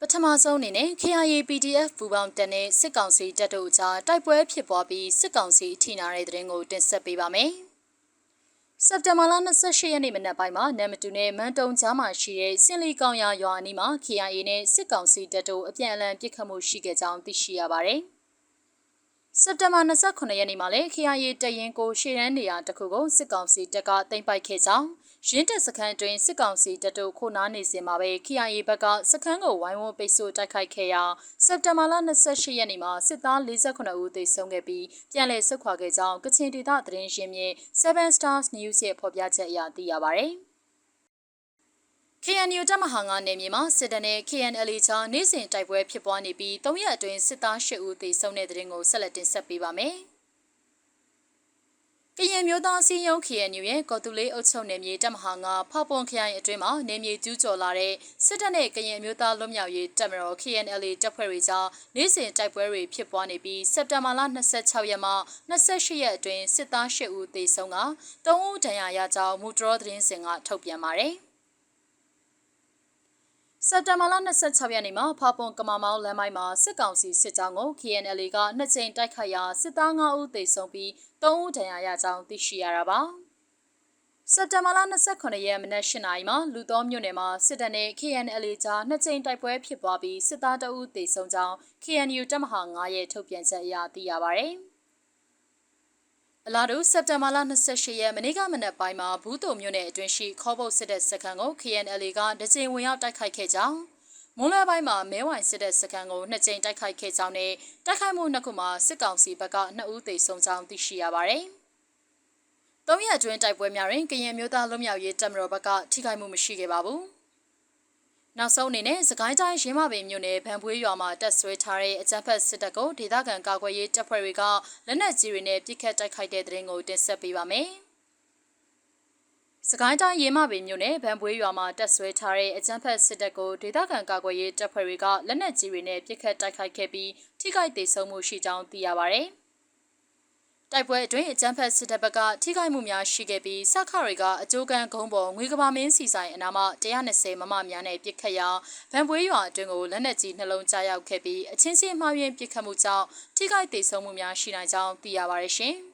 ပထမဆုံးအနေနဲ့ KIA PDF ပူပေါင်းတပ်နဲ့စစ်ကောင်စီတပ်တို့ကြားတိုက်ပွဲဖြစ်ပွားပြီးစစ်ကောင်စီထိနာတဲ့တဲ့ရင်ကိုတင်ဆက်ပေးပါမယ်။စက်တင်ဘာလ28ရက်နေ့မနက်ပိုင်းမှာနမ်မတူနဲ့မန်တုံကြားမှာရှိတဲ့စင်လီကောင်ရရွာအနီးမှာ KIA နဲ့စစ်ကောင်စီတပ်တို့အပြန်အလှန်ပစ်ခတ်မှုရှိခဲ့ကြောင်းသိရှိရပါတယ်။စက်တင်ဘာ29ရက်နေ့မှာလည်း KIA တရင်ကိုရှေ့ရန်နေရာတစ်ခုကိုစစ်ကောင်စီတပ်ကသိမ်းပိုက်ခဲ့ကြောင်း ရင်းတပ်စခန်းတွင်စစ်ကောင်စီတပ်တို့ခိုနားနေစဉ်မှာပဲ KIA ဘက်ကစခန်းကိုဝိုင်းဝန်းပိတ်ဆို့တိုက်ခိုက်ခဲ့ရာစက်တင်ဘာလ28ရက်နေ့မှာစစ်သား48ဦးသေဆုံးခဲ့ပြီးပြန်လည်ဆုတ်ခွာခဲ့ကြောင်းကချင်ဒေသသတင်းရင်းမြစ်7 Stars News ရဲ့ဖော်ပြချက်အရသိရပါဗျ။ KNU တပ်မဟာ9နယ်မြေမှာစစ်တပ်နဲ့ KNL ကြားနေ့စဉ်တိုက်ပွဲဖြစ်ပွားနေပြီး၃ရက်အတွင်းစစ်သား၈ဦးသေဆုံးတဲ့တဲ့ရင်ကိုဆက်လက်တင်ဆက်ပေးပါမယ်။ ကရင်မျိုးသားစီယုံ KNU ရဲ့ကော်တူလေးအုပ်ချုပ်နယ်မြေတပ်မဟာ9ဖောက်ပွန်ခရိုင်အတွင်းမှာနယ်မြေကျူးကျော်လာတဲ့စစ်တပ်နဲ့ကရင်မျိုးသားလွတ်မြောက်ရေးတပ်မတော် KNL တပ်ဖွဲ့တွေကြားနေ့စဉ်တိုက်ပွဲတွေဖြစ်ပွားနေပြီးစက်တင်ဘာလ26ရက်မှ28ရက်အတွင်းစစ်သား8ဦးသေဆုံးက3ဦးဒဏ်ရာရကြောင်းမူတရောသတင်းစင်ကထုတ်ပြန်ပါတယ်။ စက်တဘာလ26ရက်နေ့မှာဖာပွန်ကမာမောင်းလမ်းပိုင်းမှာစစ်ကောင်စီစစ်ကြောင်းကို KNL ကနှစ်ကြိမ်တိုက်ခိုက်ရာစစ်သား9ဦးသေဆုံးပြီး3ဦးဒဏ်ရာရကြောင်းသိရှိရတာပါစက်တဘာလ29ရက်မနက်၈နာရီမှာလူသောမြို့နယ်မှာစစ်တပ်နဲ့ KNL ကြားနှစ်ကြိမ်တိုက်ပွဲဖြစ်ပွားပြီးစစ်သားတအုပ်သေဆုံးကြောင်း KNU တပ်မဟာ9ရဲ့ထုတ်ပြန်ချက်အရသိရပါဗျ။ အလားတူစက်တင်ဘာလ28ရက်မနေ့ကမနက်ပိုင်းမှာဘူးတုံမြို့နယ်အတွင်းရှိခေါ်ဘုတ်စစ်တပ်စခန်းကို KNL ကဒကြိမ်ဝင်ရောက်တိုက်ခိုက်ခဲ့ကြောင်းမွန်းလွဲပိုင်းမှာမဲဝိုင်စစ်တပ်စခန်းကိုနှစ်ကြိမ်တိုက်ခိုက်ခဲ့ကြောင်းနဲ့တိုက်ခိုက်မှုနှစ်ခုမှာစစ်ကောင်စီဘက်က2ဦးသေဆုံးကြောင်းသိရှိရပါတယ်။သုံးရက်အတွင်းတိုက်ပွဲများတွင်ကရင်မျိုးသားလွတ်မြောက်ရေးတပ်မတော်ဘက်ကထိခိုက်မှုမရှိခဲ့ပါဘူး။ နောက်ဆုံးအနေနဲ့စကိုင်းတိုင်းရင်းမပင်မြို့နယ်ဗန်ပွေးရွာမှာတက်ဆွဲထားတဲ့အကြမ်းဖက်စစ်တပ်ကိုဒေသခံကာကွယ်ရေးတပ်ဖွဲ့တွေကလက်နက်ကြီးတွေနဲ့ပစ်ခတ်တိုက်ခိုက်တဲ့တဲ့ရင်ကိုတင်ဆက်ပေးပါမယ်။စကိုင်းတိုင်းရေမပင်မြို့နယ်ဗန်ပွေးရွာမှာတက်ဆွဲထားတဲ့အကြမ်းဖက်စစ်တပ်ကိုဒေသခံကာကွယ်ရေးတပ်ဖွဲ့တွေကလက်နက်ကြီးတွေနဲ့ပစ်ခတ်တိုက်ခိုက်ခဲ့ပြီးထိခိုက်ဒေဆုံးမှုရှိကြောင်းသိရပါဗျ။ တိုက်ပွဲအတွင်းအကြမ်းဖက်စစ်တပ်ဘက်ကထိခိုက်မှုများရှိခဲ့ပြီးစခတွေကအကြိုးကန်ဂုံးပေါ်ငွေကဘာမင်းစီဆိုင်အနားမှ120မမများနဲ့ပစ်ခတ်ရာဗန်ပွေးရွာအတွင်းကိုလက်နက်ကြီးနှလုံးကြားရောက်ခဲ့ပြီးအချင်းချင်းမှားယွင်းပစ်ခတ်မှုကြောင့်ထိခိုက်ဒေဆုံးမှုများရှိနိုင်ကြောင်းသိရပါတယ်ရှင်။